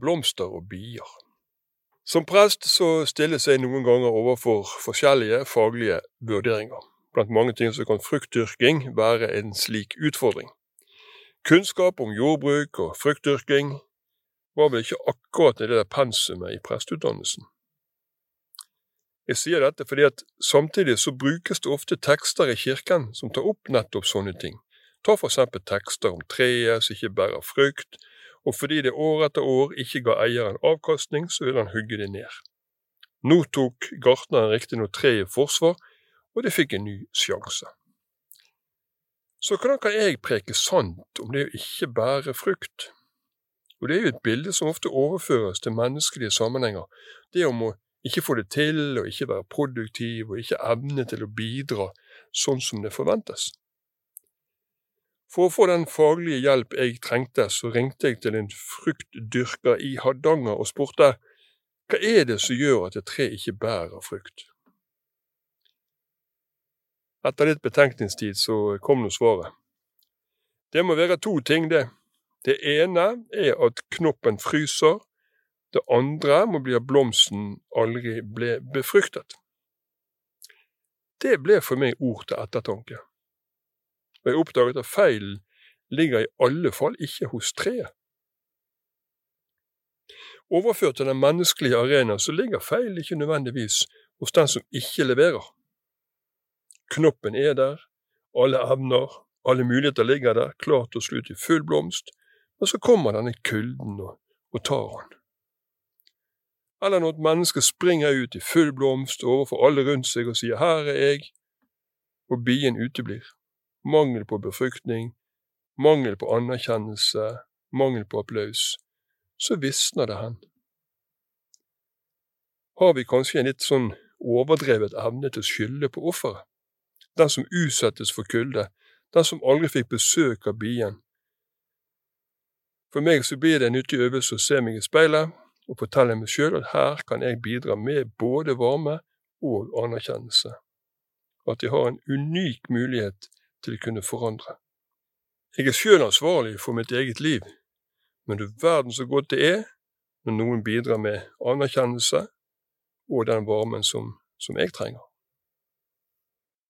blomster og bier. Som prest så stilles jeg noen ganger overfor forskjellige faglige vurderinger. Blant mange ting så kan fruktdyrking være en slik utfordring. Kunnskap om jordbruk og fruktdyrking var vel ikke akkurat det der pensumet i presteutdannelsen. Jeg sier dette fordi at samtidig så brukes det ofte tekster i kirken som tar opp nettopp sånne ting. Ta for eksempel tekster om treet som ikke bærer frukt, og fordi det år etter år ikke ga eieren avkastning, så ville han hugge det ned. Nå tok gartneren riktignok treet i forsvar, og det fikk en ny sjanse. Så hvordan kan jeg preke sant om det å ikke bære frukt? Og det er jo et bilde som ofte overføres til menneskelige sammenhenger, det om å ikke få det til, og ikke være produktiv, og ikke evne til å bidra sånn som det forventes. For å få den faglige hjelp jeg trengte, så ringte jeg til en fruktdyrker i Hardanger og spurte hva er det som gjør at et tre ikke bærer frukt? Etter litt betenkningstid så kom nå svaret. Det må være to ting, det. Det ene er at knoppen fryser, det andre må bli at blomsten aldri ble befruktet. Det ble for meg ord til ettertanke, og jeg oppdaget at feilen ligger i alle fall ikke hos treet. Overført til den menneskelige arena så ligger feilen ikke nødvendigvis hos den som ikke leverer. Knoppen er der, alle evner, alle muligheter ligger der, klart til å slutte i full blomst, men så kommer denne kulden og, og tar han eller når et menneske springer ut i full blomst overfor alle rundt seg og sier her er jeg, og bien uteblir. Mangel på befruktning, mangel på anerkjennelse, mangel på applaus. Så visner det hen. Har vi kanskje en litt sånn overdrevet evne til å skylde på offeret? Den som utsettes for kulde, den som aldri fikk besøk av bien. For meg så blir det en nyttig øvelse å se meg i speilet og fortelle meg sjøl at her kan jeg bidra med både varme og anerkjennelse, at jeg har en unik mulighet til å kunne forandre. Jeg er sjøl ansvarlig for mitt eget liv, men du verden så godt det er når noen bidrar med anerkjennelse og den varmen som, som jeg trenger.